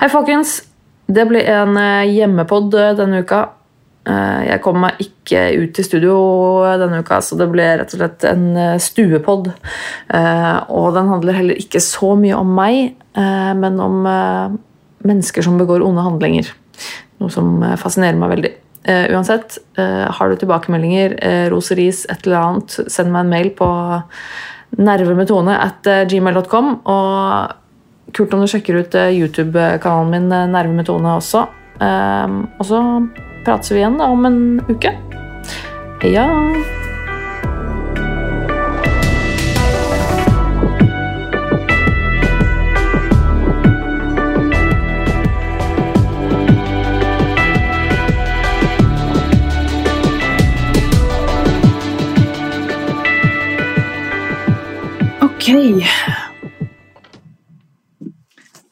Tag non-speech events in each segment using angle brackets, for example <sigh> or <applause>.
Hei, folkens. Det blir en eh, hjemmepod eh, denne uka. Eh, Jeg kom meg ikke ut til studio denne uka, så det ble rett og slett en stuepod. Og den handler heller ikke så mye om meg, men om mennesker som begår onde handlinger. Noe som fascinerer meg veldig. Uansett, har du tilbakemeldinger, roseris, et eller annet, send meg en mail på nervemetone at gmail.com. Og kult om du sjekker ut eh, YouTube-kanalen min eh, Nerve med Tone også. Um, og så prates vi igjen da om en uke. Heia! Ok.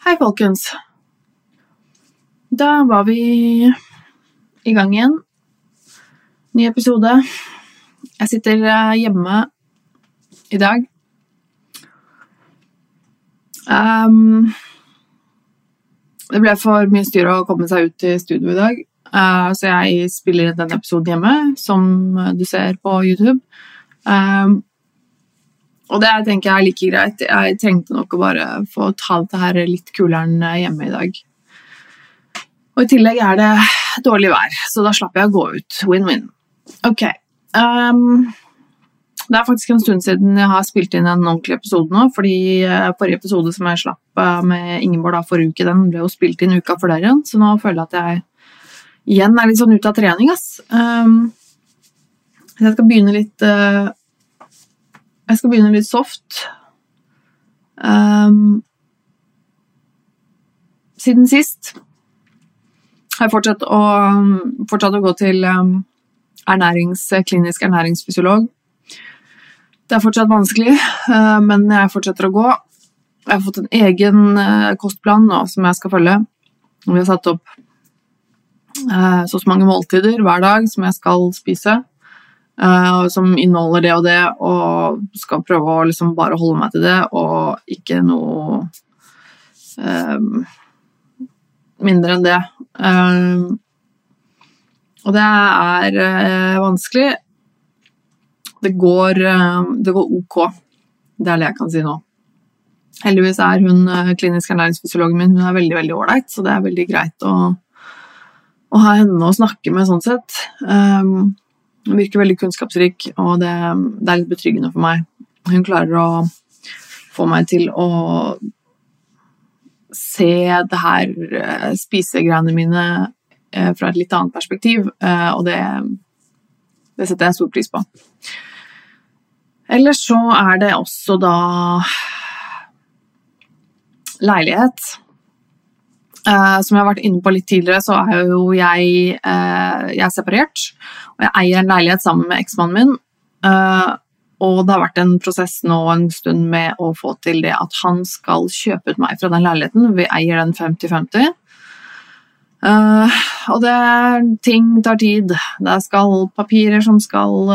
Hei, folkens. Da var vi i gang igjen. Ny episode. Jeg sitter eh, hjemme i dag. Um, det ble for mye styr å komme seg ut i studio i dag, uh, så jeg spiller denne episoden hjemme, som du ser på YouTube. Ehm, og det tenker jeg er like greit. Jeg trengte nok å bare få ta dette her litt kulere enn hjemme i dag. Og i tillegg er det dårlig vær, så da slapp jeg å gå ut. Win-win. Ok. Um, det er faktisk en stund siden jeg har spilt inn en ordentlig episode nå, fordi eh, forrige episode som jeg slapp eh, med Ingeborg da forrige uke, den ble jo spilt inn uka før der igjen, så nå føler jeg at jeg igjen er litt sånn ute av trening, ass. Um, jeg skal begynne litt eh, jeg skal begynne litt soft. Um, siden sist har jeg fortsatt å, fortsatt å gå til um, ernærings, klinisk ernæringsfysiolog. Det er fortsatt vanskelig, eh, men jeg fortsetter å gå. Jeg har fått en egen eh, kostplan nå som jeg skal følge. Vi har satt opp eh, så mange måltider hver dag som jeg skal spise. Uh, som inneholder det og det, og skal prøve å liksom bare holde meg til det, og ikke noe um, mindre enn det. Um, og det er uh, vanskelig. Det går, uh, det går ok. Det er det jeg kan si nå. Heldigvis er hun klinisk ernæringsfysiologen min hun er veldig veldig ålreit, så det er veldig greit å, å ha henne å snakke med sånn sett. Um, hun virker veldig kunnskapsrik, og det, det, er litt betryggende for meg. Hun klarer å få meg til å se det her uh, spisegreiene mine uh, fra et litt annet perspektiv, uh, og det, det setter jeg stor pris på. Ellers så er det også da leilighet. Uh, som jeg har vært inne på litt tidligere, så er jo jeg, uh, jeg er separert. Og jeg eier en leilighet sammen med eksmannen min. Uh, og det har vært en prosess nå en stund med å få til det at han skal kjøpe ut meg fra den leiligheten. Vi eier den 50-50. og det ting tar tid. Det skal papirer som skal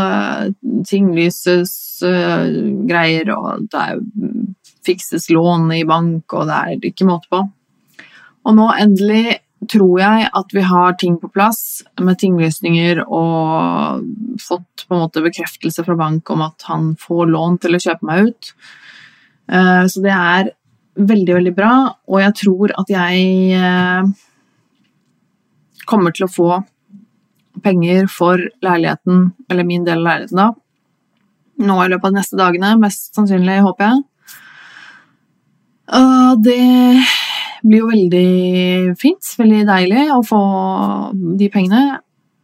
tinglyses, greier, og det er, fikses lån i bank, og det er ikke måte på. Og nå endelig tror jeg at vi har ting på plass med tinglysninger og fått på en måte bekreftelse fra bank om at han får lån til å kjøpe meg ut. Eh, så det er veldig, veldig bra, og jeg tror at jeg eh, kommer til å få penger for leiligheten, eller min del av leiligheten da, nå i løpet av de neste dagene, mest sannsynlig, håper jeg. Og det blir jo veldig fint, veldig deilig å få de pengene.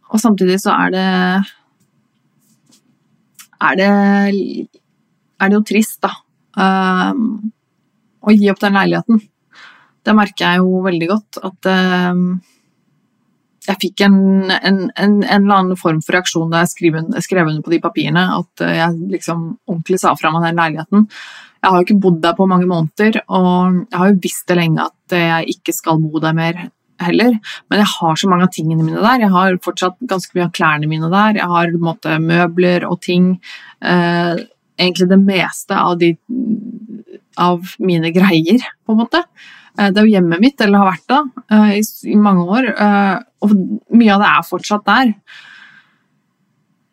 Og samtidig så er det er det, er det jo trist, da, um, å gi opp den leiligheten. Det merker jeg jo veldig godt, at um, jeg fikk en, en, en, en, eller annen form for reaksjon da jeg skrev, under på de papirene, at jeg liksom ordentlig sa fra meg den leiligheten. Jeg har jo ikke bodd der på mange måneder, og jeg har jo visst det lenge at jeg ikke skal bo der mer heller. Men jeg har så mange av tingene mine der. Jeg har fortsatt ganske mye av klærne mine der. Jeg har måte, møbler og ting. Eh, egentlig det meste av, de, av mine greier, på en måte. Det er jo hjemmet mitt, eller har vært det, i, i mange år. Og mye av det er fortsatt der.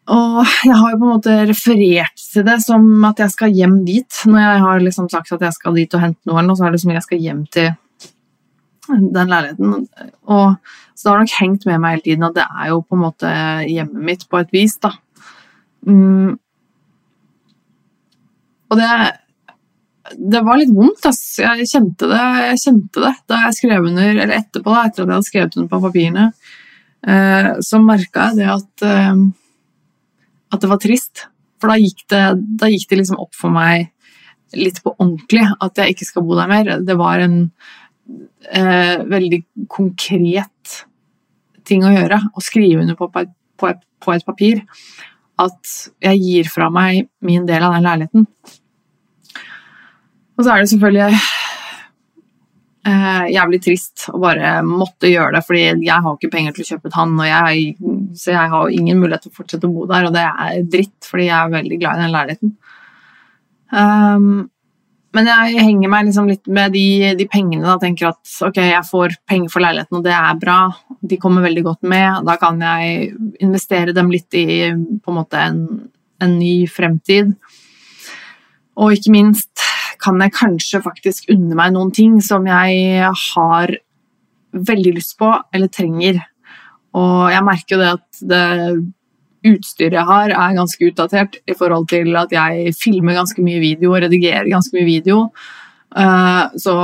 Og jeg har jo på en måte referert til det som at jeg skal hjem dit. Når jeg har liksom sagt at jeg skal dit og hente noe, så er det som jeg skal hjem til den leiligheten. Og, så det har nok hengt med meg hele tiden at det er jo på en måte hjemmet mitt på et vis. da. Mm. Og det, det var litt vondt. ass. Jeg kjente det, jeg kjente det da jeg skrev under, eller etterpå, da, etter at jeg hadde skrevet under på papirene. Eh, så merka jeg det at eh, at det var trist. For da gikk det, da gikk det liksom opp for meg litt på ordentlig at jeg ikke skal bo der mer. Det var en eh, veldig konkret ting å gjøre. Å skrive under på, på, på, på, et papir at jeg gir fra meg min del av den leiligheten. Og så er det selvfølgelig eh, jævlig trist å bare måtte gjøre det, fordi jeg har ikke penger til å kjøpe et han, jeg, så jeg har ingen mulighet til å fortsette å bo der, og det er dritt, fordi jeg er veldig glad i den leiligheten. Um, men jeg henger meg liksom litt med de, de pengene og tenker at ok, jeg får penger for leiligheten, og det er bra. De kommer veldig godt med. Da kan jeg investere dem litt i på en måte en, en ny fremtid. Og ikke minst kan jeg kanskje faktisk unne meg noen ting som jeg har veldig lyst på eller trenger. Og jeg merker jo det at det utstyret jeg har, er ganske utdatert i forhold til at jeg filmer ganske mye video og redigerer ganske mye video. Eh, så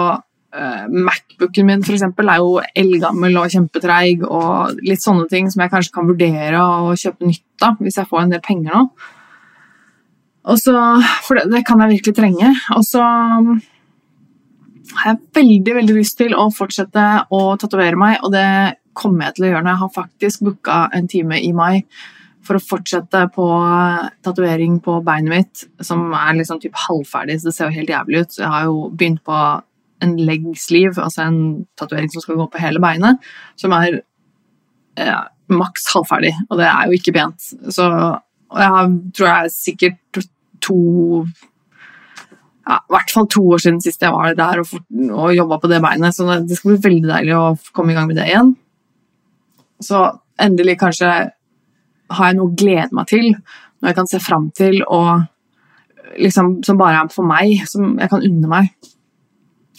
eh, Macbooken min for eksempel, er jo eldgammel og kjempetreig og litt sånne ting som jeg kanskje kan vurdere å kjøpe nytt av hvis jeg får en del penger nå. Og så, for det, det, kan jeg virkelig trenge. Og så um, har jeg veldig veldig lyst til å fortsette å tatovere meg, og det kommer jeg til å gjøre når jeg har faktisk booka en time i mai for å fortsette på tatovering på beinet mitt, som er liksom typ halvferdig, så det ser jo helt jævlig ut. Så jeg har jo begynt på en leg sleeve, altså en tatovering som skal gå på hele beinet, som er eh, maks halvferdig, og det er jo ikke pent. Så og jeg har, tror jeg sikkert to ja, I hvert fall to år siden sist jeg var der og, og jobba på det beinet, så det skal bli veldig deilig å komme i gang med det igjen. Så endelig kanskje har jeg noe å glede meg til, noe jeg kan se fram til, og liksom, som bare er for meg, som jeg kan unne meg.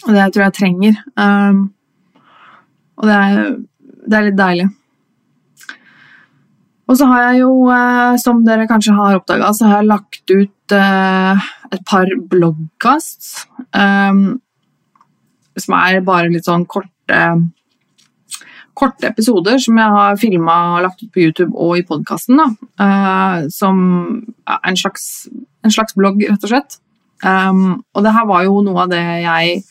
Og det jeg tror jeg trenger. Um, og det er, det er litt deilig. Og så har jeg jo, eh, som dere kanskje har oppdaga, så har jeg lagt ut eh, et par bloggkast. Um, som er bare litt sånn korte, korte episoder som jeg har filma og lagt ut på YouTube og i podkasten. Uh, som en slags, en slags blogg, rett og slett. Um, og det her var jo noe av det jeg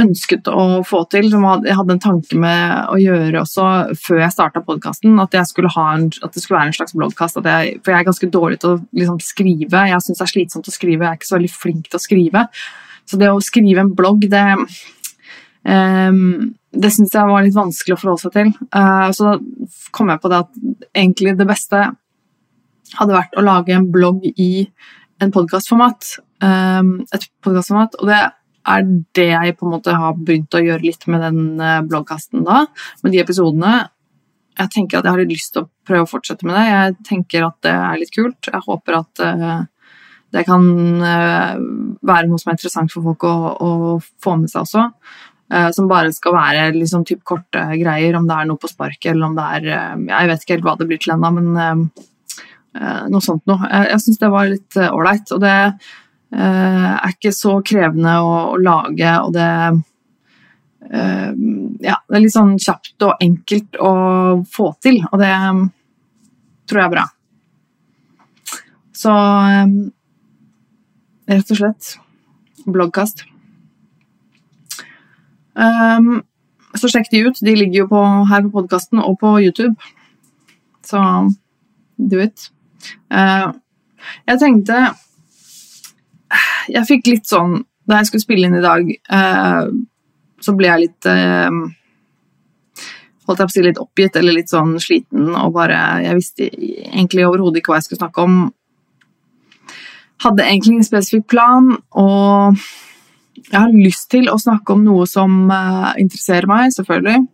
ønsket å få til, som jeg hadde en tanke med å gjøre også før jeg starta podkasten, at, at, det skulle være en slags bloggkast. for jeg er ganske dårlig til å liksom, skrive. Jeg syns det er slitsomt å skrive, jeg er ikke så veldig flink til å skrive. Så det å skrive en blogg, det um, det syns jeg var litt vanskelig å forholde seg til. Uh, så da kom jeg på det at egentlig det beste hadde vært å lage en blogg i en podkastformat. Um, et podkastformat. Og det er det jeg på en måte har begynt å gjøre litt med den eh, bloggkasten da, med de episodene. Jeg tenker at jeg har litt lyst til å prøve å fortsette med det. Jeg tenker at det er litt kult. Jeg håper at uh, det kan uh, være noe som er interessant for folk å, å få med seg også. Som bare skal være liksom typ korte greier, om det er noe på sparket eller om det er Jeg vet ikke helt hva det blir til ennå, men noe sånt noe. Jeg, jeg syns det var litt ålreit. og det Eh, er ikke så krevende å, å lage, og det eh, Ja, det er litt sånn kjapt og enkelt å få til, og det tror jeg er bra. Så eh, rett og slett bloggkast. Um, så sjekk de ut. De ligger jo på, her på podkasten og på YouTube. Så do it. Uh, jeg tenkte jeg fikk litt sånn Da jeg skulle spille inn i dag, eh, så ble jeg litt eh, Holdt jeg på å si litt oppgitt eller litt sånn sliten og bare Jeg visste egentlig overhodet ikke hva jeg skulle snakke om. Hadde egentlig en spesifikk plan, og jeg har lyst til å snakke om noe som uh, interesserer meg, selvfølgelig.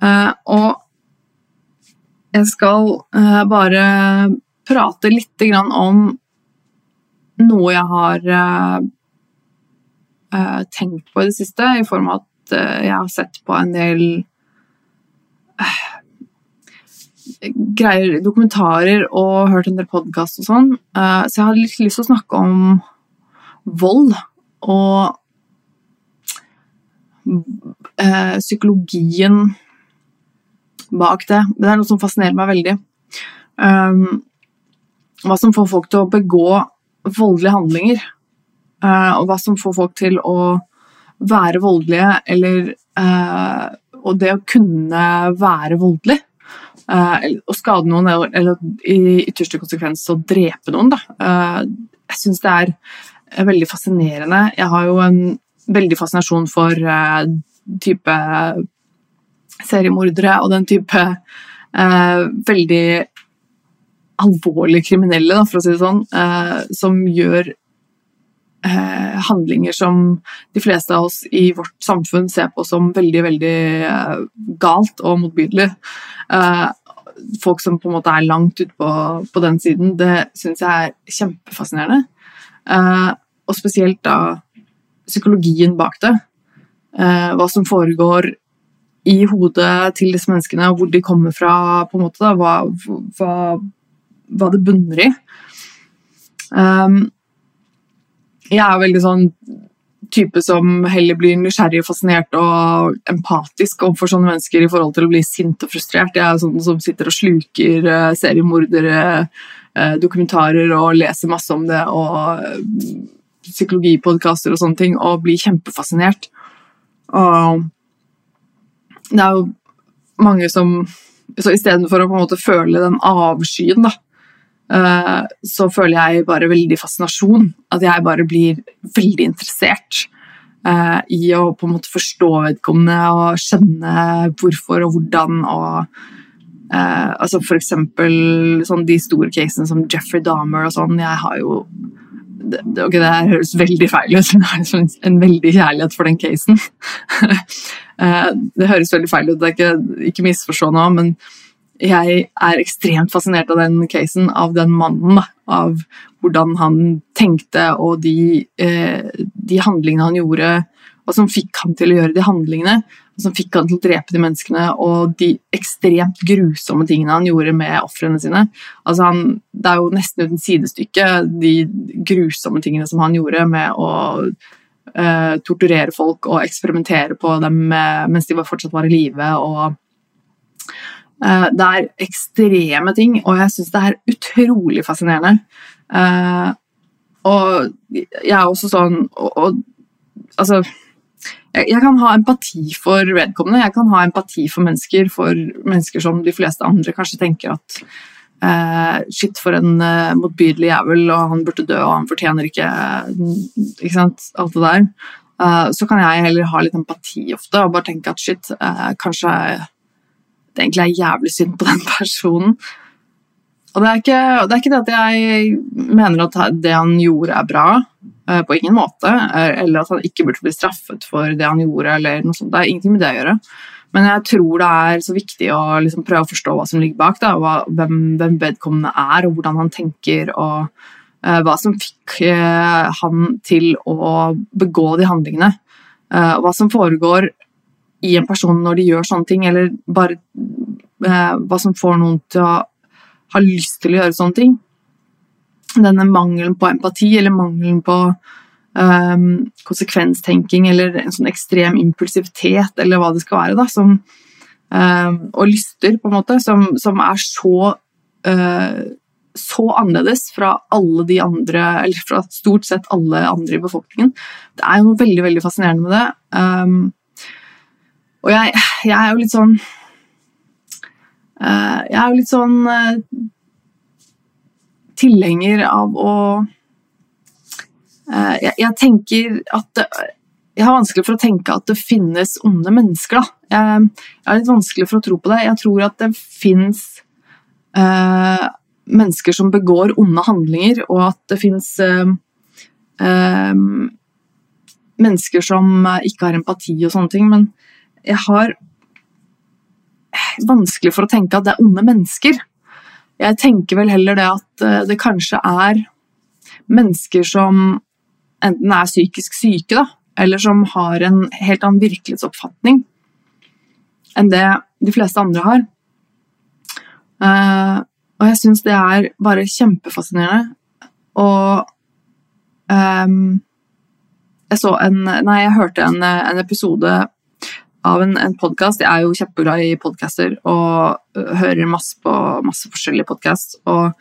Uh, og jeg skal uh, bare prate litt om noe jeg har tenkt på i det siste, i form av at jeg har sett på en del greier, dokumentarer og hørt en del podkast og sånn. så jeg hadde litt lyst til å snakke om vold og eh, psykologien bak det. Det er noe som fascinerer meg veldig. Um, hva som får folk til å begå voldelige handlinger. Uh, og hva som får folk til å være voldelige, eller uh, Og det å kunne være voldelig. Å skade noen, eller, i ytterste konsekvens å drepe noen. Da. jeg syns det er veldig fascinerende. Jeg har jo en veldig fascinasjon for type seriemordere og den type veldig alvorlige kriminelle, da, for å si det sånn, uh, som gjør handlinger som de fleste av oss i vårt samfunn ser på som veldig, veldig galt og motbydelig. folk som på en måte er langt ute på, på den siden, det syns jeg er kjempefascinerende. Og spesielt da psykologien bak det. Eh, hva som foregår i hodet til disse menneskene, og hvor de kommer fra, på en måte, da, hva, hva, hva, det bunner i. Um, jeg er veldig sånn type som heller blir nysgjerrig, fascinert og empatisk overfor sånne mennesker i forhold til å bli sint og frustrert. Jeg er sånn som sitter og sluker uh, seriemordere, uh, dokumentarer og leser masse om det og uh, psykologipodkaster og sånne ting og blir kjempefascinert. Og det er jo mange som Så istedenfor å på en måte føle den avskyen, da, eh, så føler jeg bare veldig fascinasjon. At jeg bare blir veldig interessert eh, i å på en måte forstå vedkommende og skjønne hvorfor og hvordan. og Uh, altså for eksempel sånn de store casene som Jeffrey Dahmer og sånn. Jeg har jo det, okay, det her høres veldig feil ut, men jeg har en veldig kjærlighet for den casen. <laughs> Eh, det høres veldig feil ut, det er ikke, ikke misforstå nå, men jeg er ekstremt fascinert av den casen, av den mannen. Av hvordan han tenkte og de, eh, de handlingene han gjorde, og som fikk han til å gjøre de handlingene som fikk han til å drepe de menneskene, og de ekstremt grusomme tingene han gjorde med ofrene sine. Altså han, det er jo nesten uten sidestykke, de grusomme tingene som han gjorde med å eh, torturere folk og eksperimentere på dem mens de fortsatt var i live. og Det er ekstreme ting, og jeg syns det er utrolig fascinerende. Uh, og jeg er også sånn og, og, Altså jeg, jeg, kan ha empati for vedkommende. Jeg kan ha empati for mennesker, for mennesker som de fleste andre kanskje tenker at uh, Shit, for en uh, motbydelig jævel, og han burde dø, og han fortjener ikke Ikke sant? Alt det der. Uh, så kan jeg heller ha litt empati ofte og bare tenke at shit, kanskje det egentlig er jævlig synd på den <laughs> personen. Og det er, ikke, det er ikke det at jeg mener at det han gjorde, er bra. Eh, på ingen måte. Eh, eller at han ikke burde bli straffet for det han gjorde. eller noe sånt. Det er ingenting med det å gjøre. Men jeg tror det er så viktig å liksom prøve å forstå hva som ligger bak. Da, hva, hvem, hvem, vedkommende er, og hvordan han tenker. og uh, Hva som fikk uh, han til å begå de handlingene. Uh, hva som foregår i en person når de gjør sånne ting, eller bare hva som får noen til å ha lyst til å gjøre sånne ting denne mangelen på empati eller mangelen på um, konsekvenstenking eller en sånn ekstrem impulsivitet eller hva det skal være, da, som, um, og lyster, på en måte, som, som er så uh, så annerledes fra alle de andre, eller fra stort sett alle andre i befolkningen. Det er jo noe veldig veldig fascinerende med det. Um, og jeg, jeg, er jo litt sånn uh, Jeg er jo litt sånn uh, tilhenger av å uh, jeg, jeg, tenker at det, Jeg har vanskelig for å tenke at det finnes onde mennesker. Jeg, jeg, er litt vanskelig for å tro på det. Jeg tror at det fins mennesker som begår onde handlinger, og at det fins mennesker som ikke har empati og sånne ting, men jeg har vanskelig for å tenke at det er onde mennesker. Jeg tenker vel heller det at eh, det kanskje er mennesker som enten er psykisk syke, da, eller som har en helt annen virkelighetsoppfatning enn det de fleste andre har. Uh, og jeg syns det er bare kjempefascinerende. Og um, jeg så en Nei, jeg hørte en, en episode av en, en podkast. Jeg er jo kjempeglad i podcaster og hører masse på masse forskjellige podkast. Og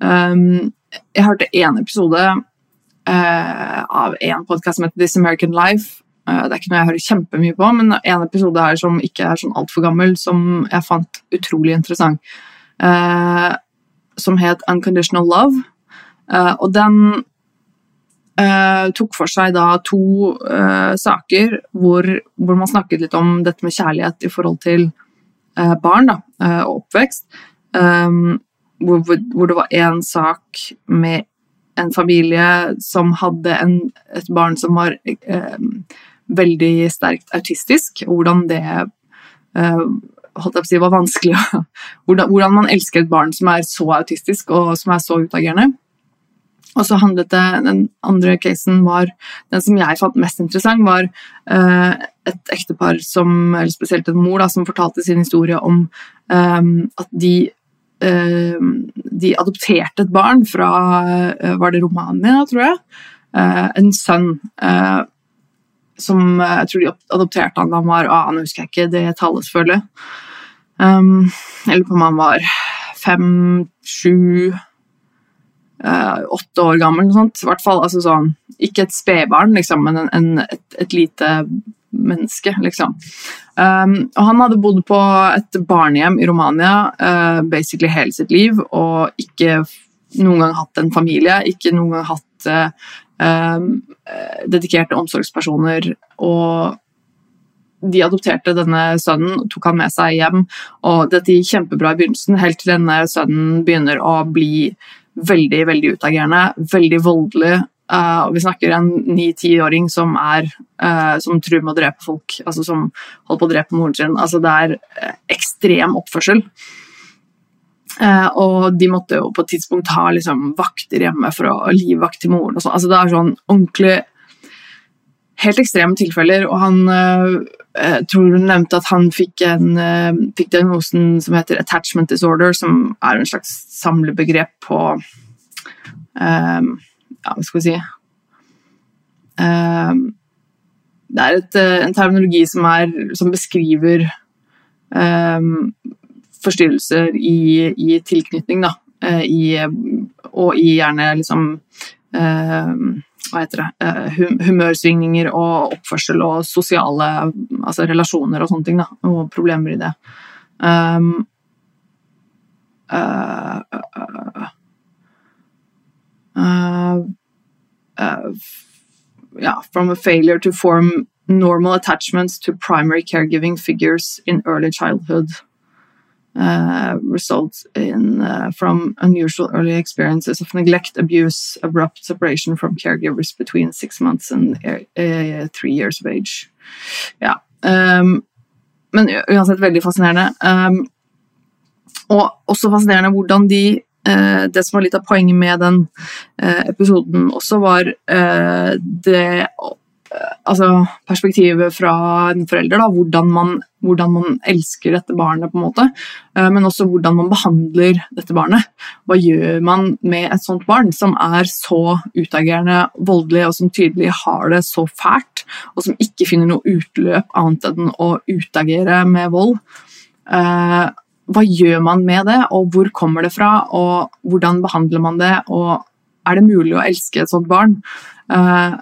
um, jeg hørte én episode uh, av en podkast som heter This American Life. Uh, det er ikke noe jeg hører kjempemye på, men en episode her som ikke er sånn altfor gammel, som jeg fant utrolig interessant. Uh, som het Unconditional Love. og den Uh, tok for seg da to uh, saker hvor, hvor, man snakket litt om dette med kjærlighet i forhold til uh, barn da, og oppvekst. Um, hvor, hvor, det var én sak med en familie som hadde en, et barn som var veldig sterkt autistisk, og hvordan det holdt jeg på å si, var vanskelig <laughs> hvordan, hvordan man elsker et barn som er så autistisk og som er så utagerende. Og så handlet det, Den andre casen var Den som jeg fant mest interessant, var uh, et ektepar som, eller spesielt en mor, da, som fortalte sin historie om um, at de uh, de adopterte et barn fra uh, Var det Romania, tror jeg? en sønn. som jeg tror de adopterte han da han var ah, Nå husker jeg ikke det tallet, selvfølgelig. Um, eller på om han var fem, sju åtte år gammel. I hvert fall, altså sånn, Ikke et spedbarn, liksom, men en, en, et, et, lite menneske, liksom. Um, og han hadde bodd på et barnehjem i Romania uh, basically hele sitt liv og ikke noen gang hatt en familie, ikke noen gang hatt uh, dedikerte omsorgspersoner. og de adopterte denne sønnen og tok han med seg hjem. og Dette gikk kjempebra i begynnelsen, helt til denne sønnen begynner å bli veldig veldig utagerende, veldig voldelig. Uh, vi snakker en ni-tiåring som, er, uh, som truer med å drepe folk, altså som holder på å drepe moren sin. Altså, det er uh, ekstrem oppførsel. og de måtte jo på et tidspunkt ha liksom, vakter hjemme for å livvakt til moren. sånn. Altså, det er sånn ordentlig Helt ekstreme tilfeller. Og han jeg tror hun nevnte at han fikk, en, fikk diagnosen som heter attachment disorder, som er en slags samlebegrep på um, Ja, hva skal vi si um, Det er et, en terminologi som, er, som beskriver um, forstyrrelser i, i tilknytning, da. Eh, I, og i gjerne liksom hva heter det, hum humørsvingninger og oppførsel og sosiale altså relasjoner og sånne ting. Da, og problemer i det. Um, uh, uh, uh, yeah, from a failure to form normal attachments to primary caregiving figures in early childhood uh, results in uh, from unusual early experiences of neglect, abuse, abrupt separation from caregivers between six months and uh, three years of age. Ja. Um, men uansett veldig fascinerende. Um, og også fascinerende hvordan de uh, Det som var litt av poenget med den uh, episoden også, var uh, det altså, perspektivet fra en forelder. Da, hvordan, man, hvordan, man, elsker dette barnet, på en måte. Eh, men også hvordan man behandler dette barnet. Hva gjør man med et sånt barn som er så utagerende, voldelig, og som tydelig har det så fælt, og som ikke finner noe utløp annet enn å utagere med vold? Eh, hva gjør man med det, og hvor kommer det fra, og hvordan behandler man det? og er det mulig å elske et sånt barn? Uh,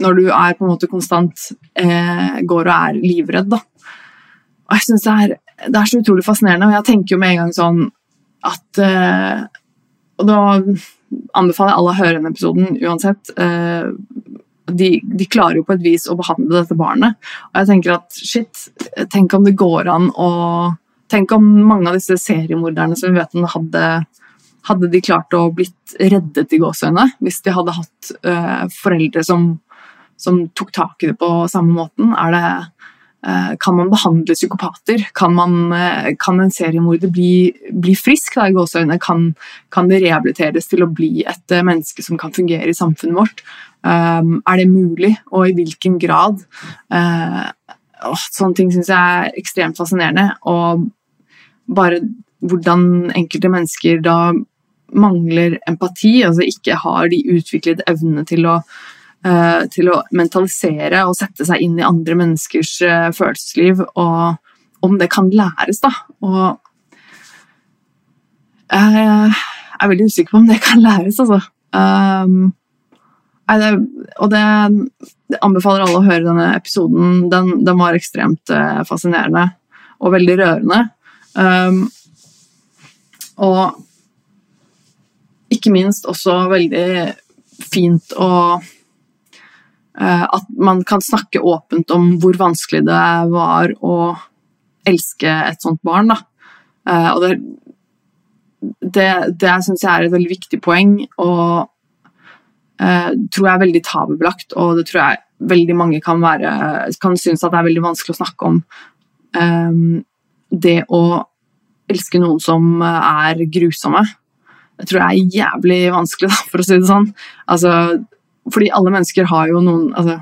når du er på en måte konstant eh, går og er livredd. Da. Og jeg synes det er, det er, så utrolig fascinerende, og jeg tenker jo med en gang sånn at eh, Og da anbefaler jeg alle å høre den episoden uansett. Eh, de, de, klarer jo på et vis å behandle dette barnet. Og jeg tenker at shit, tenk om det går an å Tenk om mange av disse seriemorderne som vi vet om hadde hadde de klart å blitt reddet i gåseøynene hvis de hadde hatt uh, foreldre som som tok tak i det på samme måten? Er det Eh, kan man behandle psykopater? Kan, man, eh, kan en seriemorder bli, bli frisk? Kan, kan, det rehabiliteres til å bli et eh, menneske som kan fungere i samfunnet vårt? Er det mulig, og i hvilken grad? Sånne ting syns jeg er ekstremt fascinerende. Og bare hvordan enkelte mennesker da mangler empati, altså ikke har de utviklet evnene til å til å mentalisere og sette seg inn i andre menneskers eh, følelsesliv, og om det kan læres, da. Og jeg er veldig usikker på om det kan læres, altså. Um, og det, anbefaler alle å høre denne episoden. Den, den var ekstremt fascinerende og veldig rørende. Um, og ikke minst også veldig fint å Eh, at man kan snakke åpent om hvor vanskelig det var å elske et sånt barn. Da. Eh, og det, det, det syns jeg er et veldig viktig poeng, og uh, tror jeg er veldig tabubelagt. Og det tror jeg veldig mange kan, være, kan synes at det er veldig vanskelig å snakke om. Um, det å elske noen som er grusomme, det tror jeg er jævlig vanskelig, da, for å si det sånn. Altså, fordi alle mennesker har jo noen altså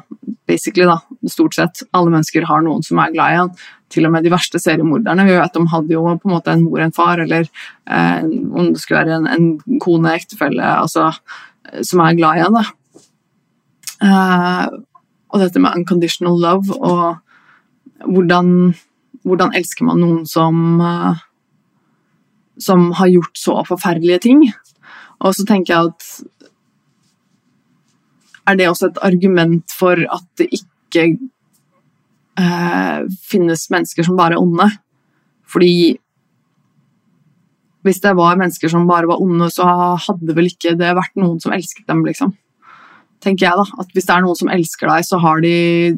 basically da, Stort sett alle mennesker har noen som er glad i han. Til og med de verste seriemorderne. Vi vet de hadde jo på en måte en mor, en far, eller eh, om det skulle være en, en kone, ektefelle, altså, som er glad i han. da. Eh, og dette med unconditional love, og hvordan, hvordan elsker man noen som eh, som har gjort så forferdelige ting. Og så tenker jeg at er det også et argument for at det ikke eh, finnes mennesker som bare er onde. Fordi hvis det var mennesker som bare var onde, så hadde vel ikke det vært noen som elsket dem, liksom. Tenker jeg, da. At hvis det er noen som elsker deg, så har de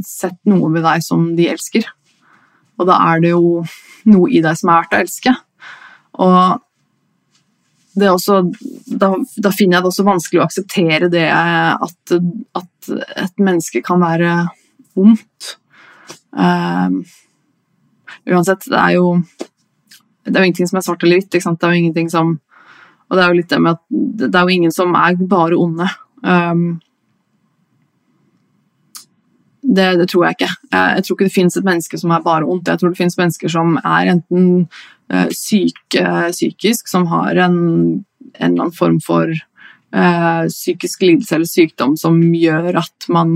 sett noe ved deg som de elsker. Og da er det jo noe i deg som er verdt å elske. Og også, da, da, finner jeg det også vanskelig å akseptere det at, at et menneske kan være vondt. Um, uansett, det er jo det er jo ingenting som er svart eller hvitt. Det er jo ingenting som Og det er jo litt det med at det er jo ingen som er bare onde. Um, det, det, tror jeg ikke. Jeg tror ikke det finnes et menneske som er bare ondt. Jeg tror det finnes mennesker som er enten Eh, syke psykisk, som har en, en eller annen form for psykisk lidelse eller sykdom som gjør at man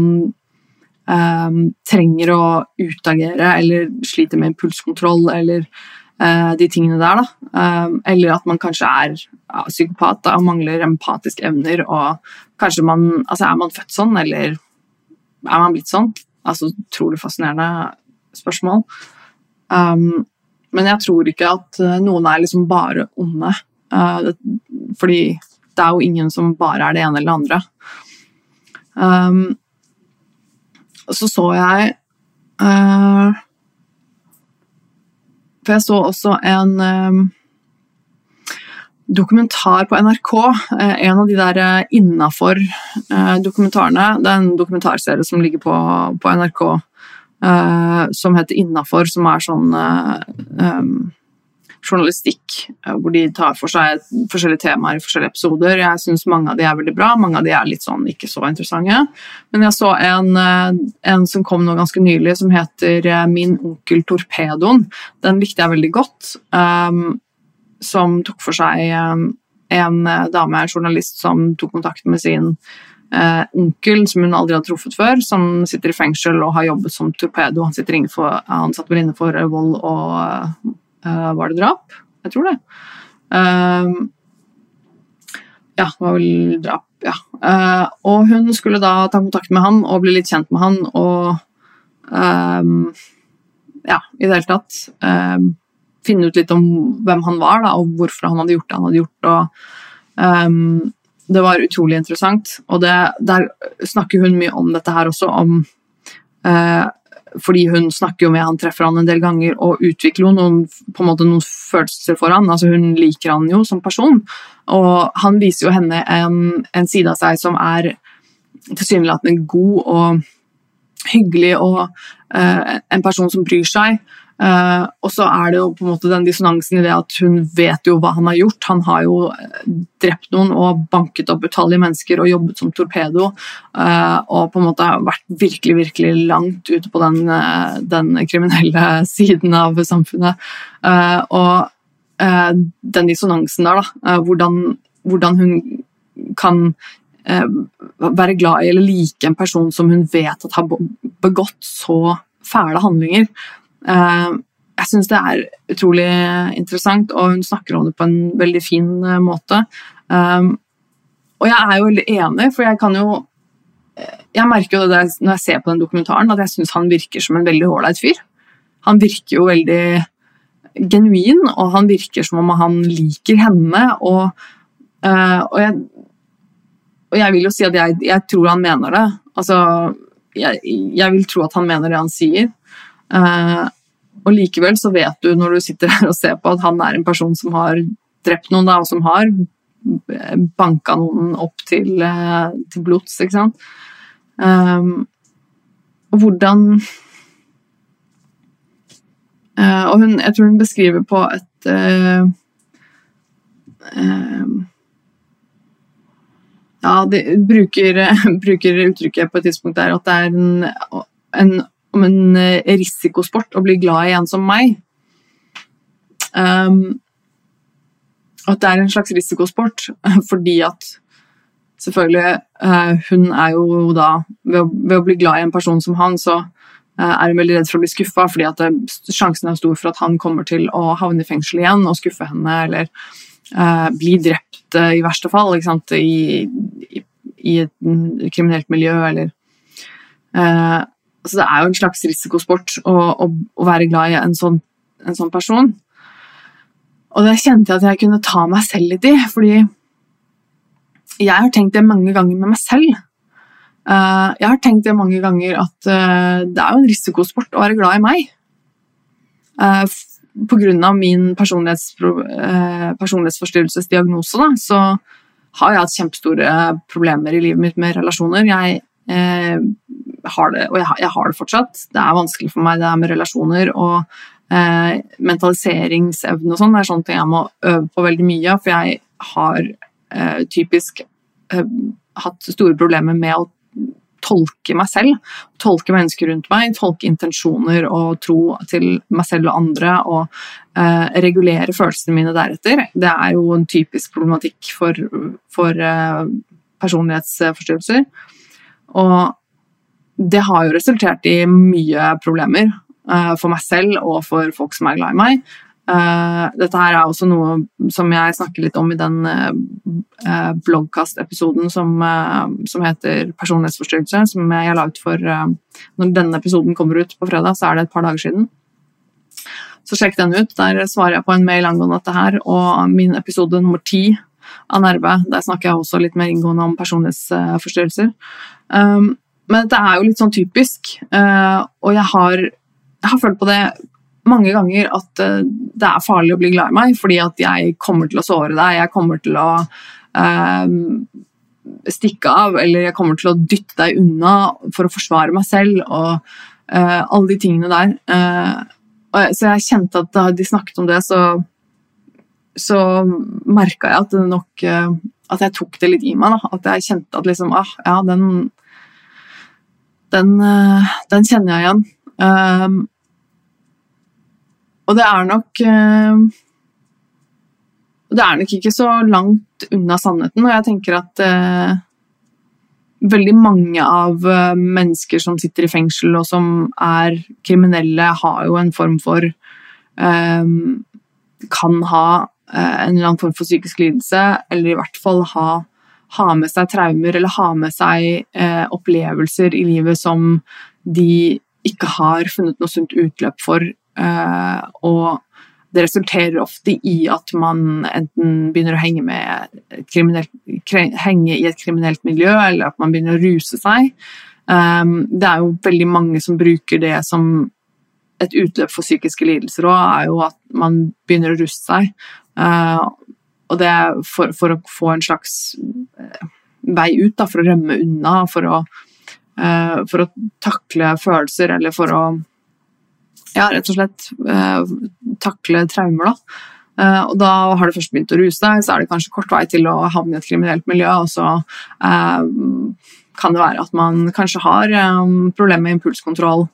um, trenger å utagere eller sliter med impulskontroll eller uh, de tingene der. Um, eller at man kanskje er ja, psykopat da, og mangler empatiske evner. og kanskje man, altså Er man født sånn, eller er man blitt sånn? Altså, Utrolig fascinerende spørsmål. Um, men jeg tror ikke at eh, noen er liksom bare onde. Uh, fordi det er jo ingen som bare er det ene eller det andre. Um, så så jeg uh, For jeg så også en um, dokumentar på NRK. Uh, en av de der innafor dokumentarene. Det er en dokumentarserie som ligger på, på NRK som heter Innafor, som er sånn um, journalistikk hvor de tar for seg forskjellige temaer i forskjellige episoder. Jeg syns mange av de er veldig bra, mange av de er litt sånn ikke så interessante. Men jeg så en, en som kom nå ganske nylig, som heter Min onkel Torpedoen. Den likte jeg veldig godt. Um, som tok for seg um, en dame, en journalist, som tok kontakt med sin eh, onkel som hun aldri hadde truffet før, som sitter i fengsel og har jobbet som torpedo. Han, sitter innenfor, han satt vel inne for eh, vold og eh, Var det drap? Jeg tror det. Ja, det var vel drap, ja. Og hun skulle da ta kontakt med han og bli litt kjent med han og Ja, i det hele tatt finne ut litt om hvem han var, da, og hvorfor han hadde gjort det han hadde gjort. og um, det var utrolig interessant. Og det, der snakker hun mye om dette her også, om uh, Fordi hun snakker jo med han, treffer han en del ganger og utvikler noen, på en måte noen følelser for han. Altså Hun liker han jo som person, og han viser jo henne en, en side av seg som er tilsynelatende god og hyggelig og en person som bryr seg. Uh, og så er det jo på en måte den dissonansen i det at hun vet jo hva han har gjort. Han har jo eh, drept noen og banket opp utallige mennesker og jobbet som torpedo. Uh, og på en måte vært virkelig virkelig langt ute på den, uh, den kriminelle <laughs> siden av samfunnet. og den dissonansen der, da. Hvordan, hvordan, hun kan være glad i eller like en person som hun vet at har begått så fæle handlinger. Eh, jeg syns det er utrolig interessant, og hun snakker om det på en veldig fin eh, måte. Eh, og jeg er jo veldig enig, for jeg kan jo Jeg merker jo det når jeg ser på den dokumentaren, at jeg syns han virker som en veldig ålreit fyr. Han virker jo veldig genuin, og han virker som om han liker henne. Og, og, jeg, og jeg, vil jo si at jeg, jeg tror han mener det. Altså, jeg, jeg, vil tro at han mener det han sier. Uh, og likevel så vet du når du sitter her og ser på at han er en person som har drept noen, da, og som har banka noen opp til, uh, til blods, ikke sant. Um, og hvordan uh, Og hun, jeg tror hun beskriver på et ja, de bruker, <laughs> bruker, uttrykket på et tidspunkt der at det er en, en om en eh, risikosport å bli glad i en som meg. Um, at det er en slags risikosport <laughs> fordi at selvfølgelig uh, Hun er jo da ved å, ved å, bli glad i en person som han, så uh, er hun veldig redd for å bli skuffa, fordi at sjansen er stor for at han kommer til å havne i fengsel igjen og skuffe henne, eller uh, bli drept i verste fall i, i, i, et kriminelt miljø, eller Altså, det er jo en slags risikosport å, å, å være glad i en sånn, en sånn, person. Og det kjente jeg at jeg kunne ta meg selv litt i, fordi jeg har tenkt det mange ganger med meg selv. Uh, jeg har tenkt det mange ganger at uh, det er jo en risikosport å være glad i meg. Uh, Pga. min personlighets, personlighetsforstyrrelsesdiagnose da, så har jeg hatt kjempestore problemer i livet mitt med relasjoner. Jeg har det, og jeg har, jeg har, det fortsatt. Det er vanskelig for meg, det er med relasjoner og eh, mentaliseringsevne og sånn. Det er sånne ting jeg må øve på veldig mye, for jeg har eh, typisk eh, hatt store problemer med å tolke meg selv, tolke mennesker rundt meg, tolke intensjoner og tro til meg selv og andre, og eh, regulere følelsene mine deretter. Det er jo en typisk problematikk for, for eh, personlighetsforstyrrelser. Og det har jo resultert i mye problemer uh, for meg selv og for folk som er glad i meg. Uh, dette her er også noe som jeg snakker litt om i den uh, bloggkast-episoden som, som, heter 'Personlighetsforstyrrelse', som jeg har laget for Når denne episoden kommer ut på fredag, så er det et par dager siden. Så sjekk den ut. Der svarer jeg på en mail angående dette her. Og min episode nummer ti av Nerve, der snakker jeg også litt mer inngående om personlighetsforstyrrelser. Um, men det er jo litt sånn typisk, uh, og jeg har, jeg har, følt på det mange ganger at uh, det er farlig å bli glad i meg, fordi at jeg kommer til å såre deg, jeg kommer til å uh, stikke av, eller jeg kommer til å dytte deg unna for å forsvare meg selv, og alle de tingene der. så jeg kjente at da de snakket om det, så, så merka jeg at det nok At jeg tok det litt i meg. Da. At jeg kjente at liksom ah, ja, den den, eh, den kjenner jeg igjen. Um, og det er nok um, Det er nok ikke så langt unna sannheten, og jeg tenker at uh, veldig mange av mennesker som sitter i fengsel og som er kriminelle, har jo en form for Kan ha en eller annen form for psykisk lidelse, eller i hvert fall ha ha med seg traumer eller ha med seg eh, opplevelser i livet som de ikke har funnet noe sunt utløp for. Eh, og det resulterer ofte i at man enten begynner å henge, henge i et kriminelt miljø, eller at man begynner å ruse seg. Um, det er jo veldig mange som bruker det som et utløp for psykiske lidelser òg, er jo at man begynner å ruste seg. Uh, og det er for, for, å få en slags eh, vei ut, da, for å rømme unna, for å eh, for å takle følelser, eller for å ja, rett og slett eh, takle traumer. da. Uh, og da har du først begynt å ruse deg, så er det kanskje kort vei til å havne i et kriminelt miljø. Og så uh, kan det være at man kanskje har problemer med impulskontroll,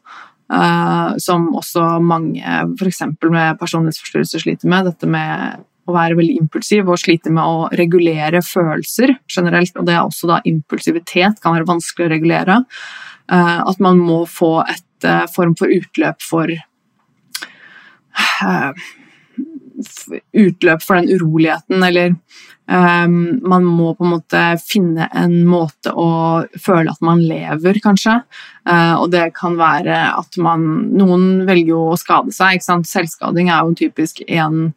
som også mange f.eks. med personlighetsforstyrrelser sliter med. Dette med å være veldig impulsiv og slite med å regulere følelser generelt. Og det er også da impulsivitet kan være vanskelig å regulere. at man må få et form for utløp for utløp for den uroligheten, eller um, Man må på en måte finne en måte å føle at man lever, kanskje. Uh, og det kan være at man Noen velger jo å skade seg. Selvskading er jo typisk en,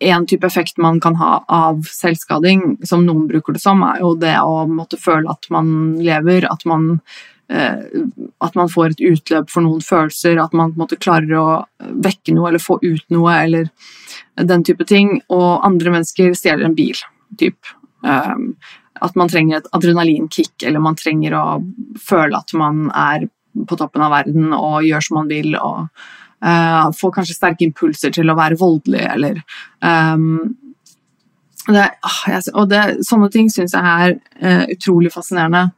en type effekt man kan ha av selvskading, som noen bruker det som, er jo det å måtte føle at man lever, at man Eh, at man får et utløp for noen følelser, at man måte klarer å vekke noe eller få ut noe, eller den type ting. Og andre mennesker stjeler en bil. Typ. Um, at man trenger et adrenalinkick, eller man trenger å føle at man er på toppen av verden og gjør som man vil. og uh, Får kanskje sterke impulser til å være voldelig, eller um, det, og det, Sånne ting syns jeg er uh, utrolig fascinerende.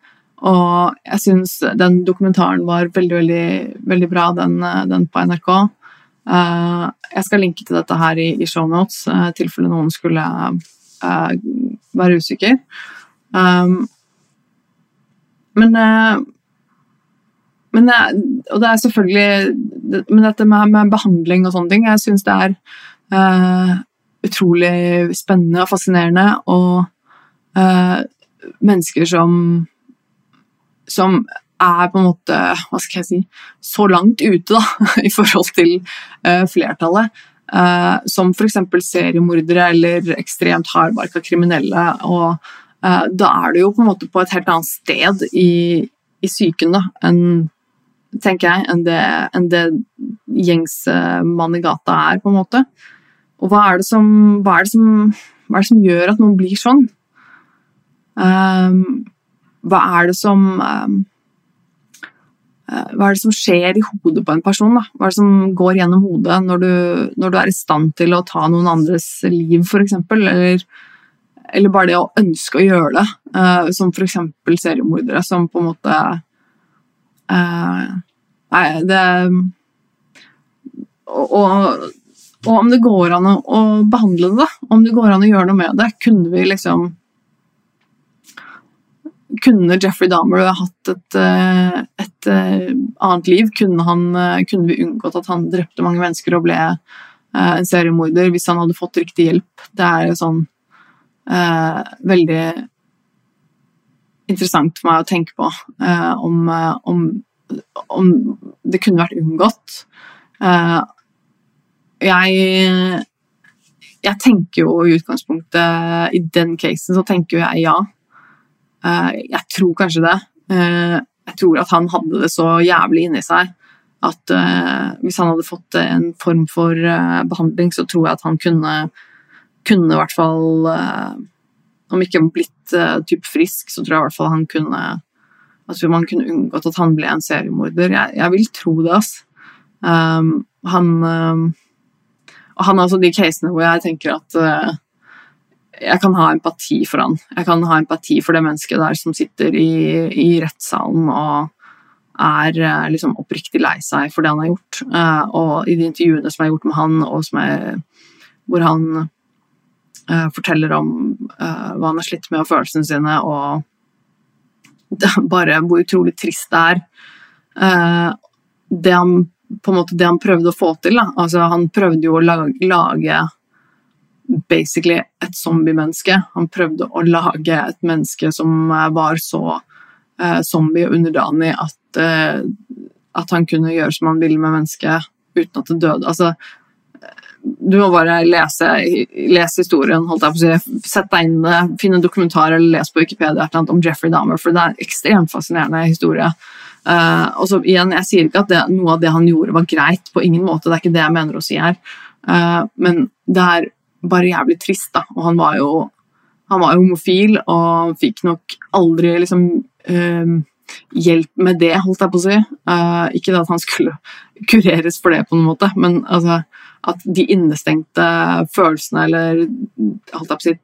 Og jeg syns den dokumentaren var veldig, veldig, veldig bra, den, den på NRK. Uh, jeg skal linke til dette her i, i shownotes, i uh, tilfelle noen skulle være usikker. Um, men men, og det er selvfølgelig Men dette med, med behandling og sånne ting, jeg syns det er utrolig spennende og fascinerende. Og mennesker som som er på en måte hva skal jeg si, så langt ute da, <laughs> i forhold til uh, flertallet. Uh, som f.eks. seriemordere eller ekstremt hardbarka kriminelle. og uh, Da er du jo på en måte på et helt annet sted i, i psyken enn tenker jeg, enn det, enn det gjengs mann i gata er, på en måte. Og hva er som, hva er som, hva er det som gjør at noen blir sånn? Um, hva er det som eh, hva er det som skjer i hodet på en person? Da? Hva er det som går gjennom hodet når du, når du er i stand til å ta noen andres liv, f.eks.? Eller, eller bare det å ønske å gjøre det, uh, som f.eks. seriemordere, som på en måte uh, Nei, det og, og, og, om det går an å, å behandle det. Om det går an å gjøre noe med det. Kunne vi liksom kunne Jeffrey Dahmer hatt et, eh, et, eh, annet liv? Kunne, han, kunne, vi unngått at han drepte mange mennesker og ble en seriemorder hvis han hadde fått riktig hjelp? Det er sånn eh, veldig interessant for meg å tenke på eh, om, om, om, det kunne vært unngått. Eh, jeg, jeg tenker jo i utgangspunktet I den casen så tenker jeg ja. Eh, jeg tror kanskje det. Eh, jeg tror at han hadde det så jævlig inni seg at hvis han hadde fått en form for behandling, så tror jeg at han kunne, kunne i hvert fall Om ikke blitt typ frisk, så tror jeg i hvert fall han kunne at man kunne unngått at han ble en seriemorder. Jeg, jeg vil tro det, altså. Um, han um, Og han har altså de casene hvor jeg tenker at jeg kan ha empati for han. Jeg kan ha empati for det mennesket der som sitter i, i rettssalen og er uh, liksom oppriktig lei seg for det han har gjort. Uh, og i de intervjuene som har gjort med han, er, hvor han uh, forteller om uh, hva han har slitt med og følelsene sine, og <laughs> bare hvor utrolig trist det er. det han måte det han prøvde å få til. Da. Altså, han prøvde jo å lage, lage basically et zombie-menneske. Han prøvde å lage et menneske som eh, var så uh, zombie og underdanig at, uh, at han kunne gjøre som han ville med mennesket uten at det døde. Altså, du må bare lese, lese historien, si. Sett deg inn det, finn en dokumentar eller les på Wikipedia om Jeffrey Dahmer, for det er en ekstremt fascinerende historie. Uh, og så igjen, Jeg sier ikke at det, noe av det han gjorde var greit, på ingen måte, det er ikke det jeg mener å si her. Uh, men det er bare jævlig trist, da. Og han var jo han var homofil og fikk nok aldri liksom uh, hjelp med det, holdt jeg på å si. Uh, ikke at han skulle <laughs> kureres for det, på noen måte, men altså, at de innestengte følelsene eller si,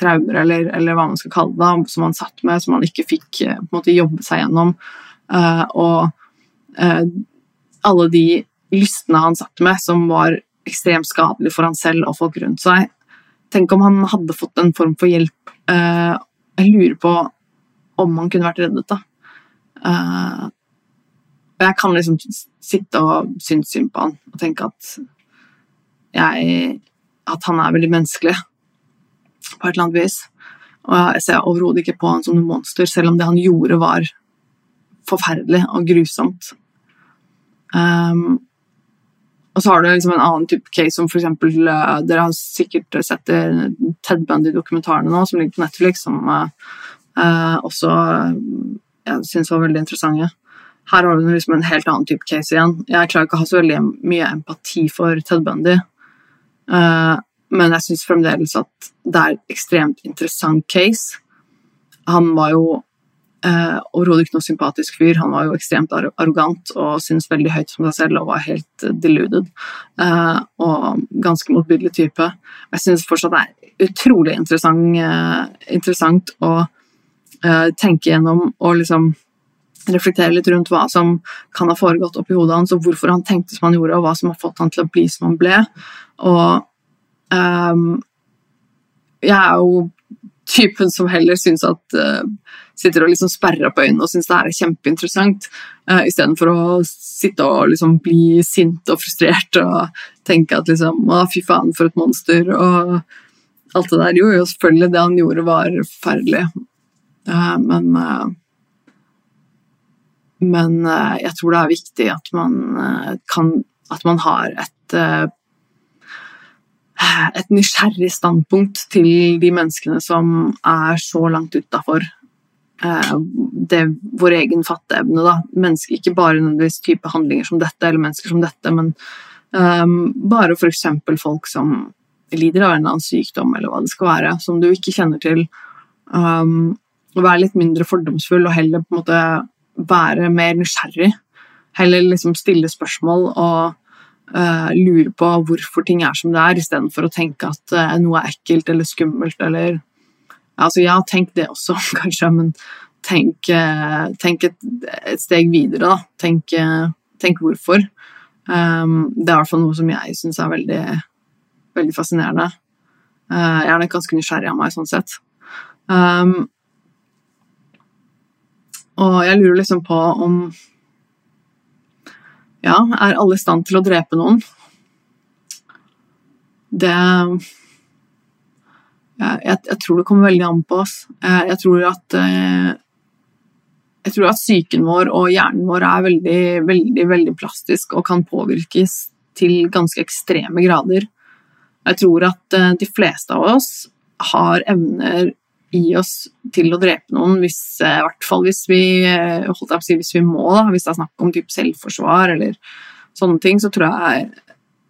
traumer, eller, eller, hva man skal kalle det, som han satt med, som han ikke fikk eh, måte jobbe seg gjennom, uh, og uh, alle de lystene han satt med, som var ekstremt skadelige for han selv og folk rundt seg. Tenk om han hadde fått en form for hjelp. jeg lurer på om han kunne vært reddet, da. Uh, jeg kan liksom sitte og synes synd på han og tenke at jeg At han er veldig menneskelig på et eller annet vis. Og jeg ser overhodet ikke på han som noe monster, selv om det han gjorde, var forferdelig og grusomt. Um, og så har du liksom en annen type case som eksempel uh, Dere har sikkert sett Ted Bundy-dokumentarene nå, som ligger på Netflix, som uh, uh, også jeg syns var veldig interessante. Her har du liksom en helt annen type case igjen. Jeg klarer ikke å ha så veldig mye empati for Ted Bundy, men jeg syns fremdeles at det er et ekstremt interessant case. Han var jo eh, overhodet ikke noe sympatisk fyr. Han var jo ekstremt arrogant og syntes veldig høyt om seg selv og var helt deluded. Eh, og ganske motbydelig type. Jeg syns fortsatt det er utrolig interessant, eh, interessant å uh, tenke gjennom og liksom reflektere litt rundt hva som kan ha foregått oppi hodet hans, og hvorfor han tenkte som han gjorde, og hva som har fått han til å bli som han ble. Og um, jeg er jo typen som heller syns at uh, Sitter og liksom sperrer opp øynene og syns det er kjempeinteressant, uh, istedenfor å sitte og liksom bli sint og frustrert og tenke at liksom Å, fy faen, for et monster, og alt det der. Jo, jo, selvfølgelig, det han gjorde, var forferdelig. uh, men uh, men eh, jeg tror det er viktig at man kan At man har et et nysgjerrig standpunkt til de menneskene som er så langt utafor vår egen fatteevne. Da. Mennesker, ikke bare nødvendigvis type handlinger som dette, eller mennesker som dette, men um, bare f.eks. folk som lider av en eller annen sykdom, eller hva det skal være, som du ikke kjenner til. Um, være litt mindre fordomsfull og heller på en måte være mer nysgjerrig. Heller liksom stille spørsmål og uh, lure på hvorfor ting er som det er, istedenfor å tenke at uh, noe er ekkelt eller skummelt eller Altså, ja, tenk det også, <laughs> kanskje, men tenk, uh, tenk et, et, steg videre, da. Tenk, tenk hvorfor. Um, det er i hvert fall noe som jeg syns er veldig, veldig fascinerende. jeg er nok ganske nysgjerrig av meg sånn sett. Um, og jeg lurer liksom på om Ja, er alle i stand til å drepe noen? Det jeg, jeg, tror det kommer veldig an på oss. Jeg, jeg, tror at eh, Jeg tror at psyken vår og hjernen vår er veldig, veldig, veldig plastisk og kan påvirkes til ganske ekstreme grader. Jeg tror at eh, de fleste av oss har evner i oss til å drepe noen, hvis, eh, i hvert fall hvis vi, eh, si, hvis vi må. Da. Hvis det er snakk om typ selvforsvar eller sånne ting, så tror, jeg,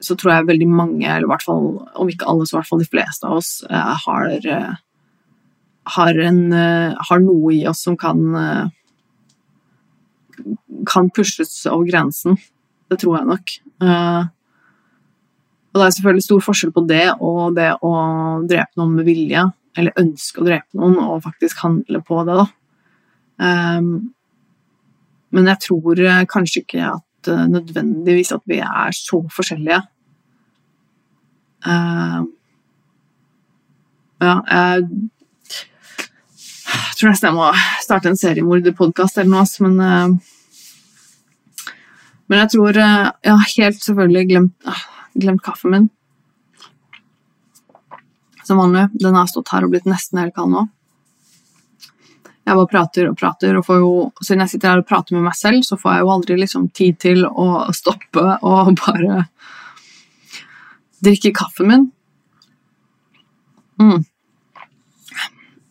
så tror jeg veldig mange, eller hvert fall om ikke alle, så hvert fall de fleste av oss, eh, har, har, en, har noe i oss som kan kan pushes over grensen. Det tror jeg nok. Og det er selvfølgelig stor forskjell på det og det å drepe noen med vilje eller ønske å drepe noen og faktisk handle på det, da. Um, men jeg tror eh, kanskje ikke at uh, nødvendigvis at vi er så forskjellige. Uh, ja, jeg, jeg tror nesten jeg må starte en seriemorderpodkast eller noe, men uh, Men jeg tror Jeg har helt selvfølgelig glemt, glemt kaffen min som vanlig. Den har stått her og blitt nesten helt kald nå. Jeg bare prater og prater, og jo, siden jeg sitter her og prater med meg selv, så får jeg jo aldri liksom tid til å stoppe og bare drikke kaffen min. Mm.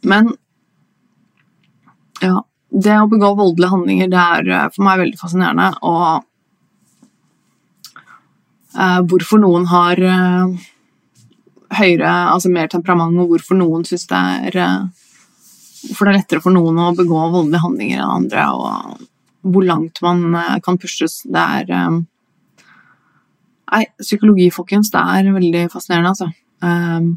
Men ja, det å begå voldelige handlinger, det er eh, for meg veldig fascinerende. Og uh, hvorfor noen har uh, høyere, altså mer temperament, og hvorfor noen syns det er for hvorfor det er lettere for noen å begå voldelige handlinger enn andre, og hvor langt man eh, kan pushes. Det er eh, Nei, psykologi, folkens, det er veldig fascinerende, altså. Eh,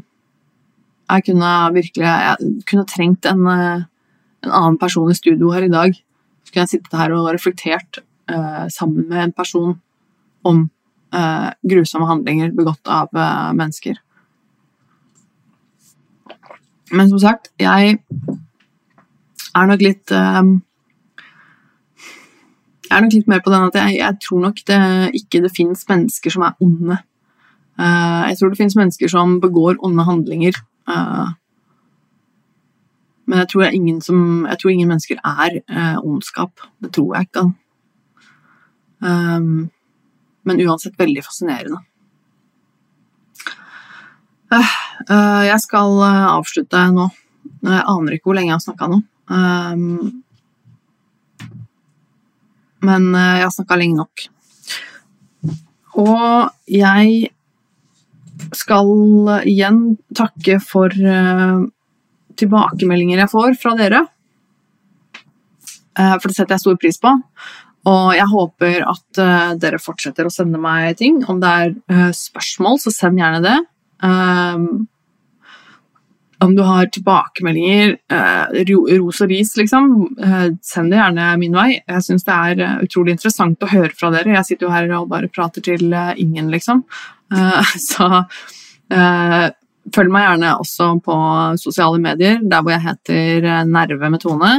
jeg kunne virkelig Jeg kunne trengt en, en annen person i studio her i dag. Så kunne jeg sittet her og reflektert sammen med en person om grusomme handlinger begått av mennesker. Men som sagt, jeg er nok litt um, Jeg er nok litt mer på den at jeg, jeg tror nok det ikke det fins mennesker som er onde. Uh, jeg tror det fins mennesker som begår onde handlinger. Uh, men jeg tror, ingen som, jeg tror ingen mennesker er uh, ondskap. Det tror jeg ikke. Um, men uansett veldig fascinerende. Jeg skal avslutte nå. Jeg aner ikke hvor lenge jeg har snakka nå. Um, men eh, jeg har snakka lenge nok. Og jeg skal igjen takke for tilbakemeldinger jeg får fra dere. For det setter jeg stor pris på. Og jeg håper at dere fortsetter å sende meg ting. Om det er spørsmål, så send gjerne det. Um, om du har tilbakemeldinger, eh, ros og ris, liksom, eh, send det gjerne min vei. Jeg syns det er eh, utrolig interessant å høre fra dere. Jeg sitter jo her og bare prater til ingen, liksom. <laughs> Så følg meg gjerne også på sosiale medier, der hvor jeg heter Nerve med Tone.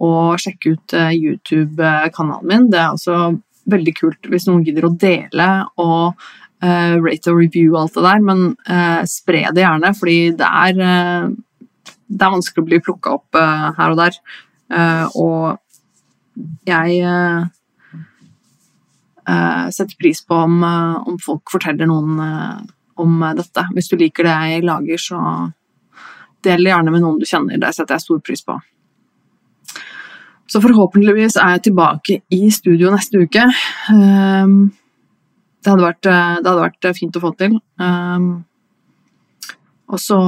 og sjekk ut YouTube-kanalen min. Det er også veldig kult hvis noen gidder å dele og uh, rate og review og alt det der, men uh, spre det gjerne, fordi det er, uh, det er vanskelig å bli plukka opp her og der. og jeg setter pris på om, om, folk forteller noen om dette. Hvis du liker det jeg lager, så del gjerne med noen du kjenner. Det setter jeg stor pris på. Så forhåpentligvis er jeg tilbake i studio neste uke. Um, det hadde vært, eh, det hadde vært eh, fint å få til. Um, og så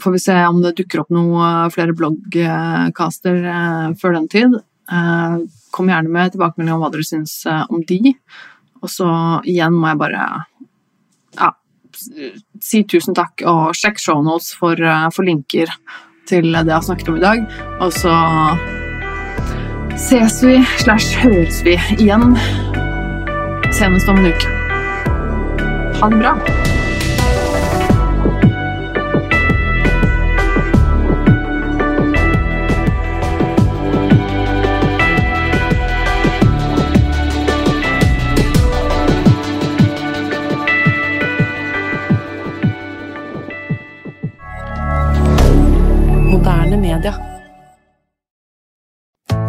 får vi se om det dukker opp noen eh, flere bloggcaster før den tid. Uh, kom gjerne med tilbakemelding om hva dere syns om de. Og så igjen må jeg bare ja, si tusen takk og sjekk shownotes for, for linker til det jeg har snakket om i dag. Og så ses vi slash høres vi igjen senest om en uke. Ha det bra. Moderne.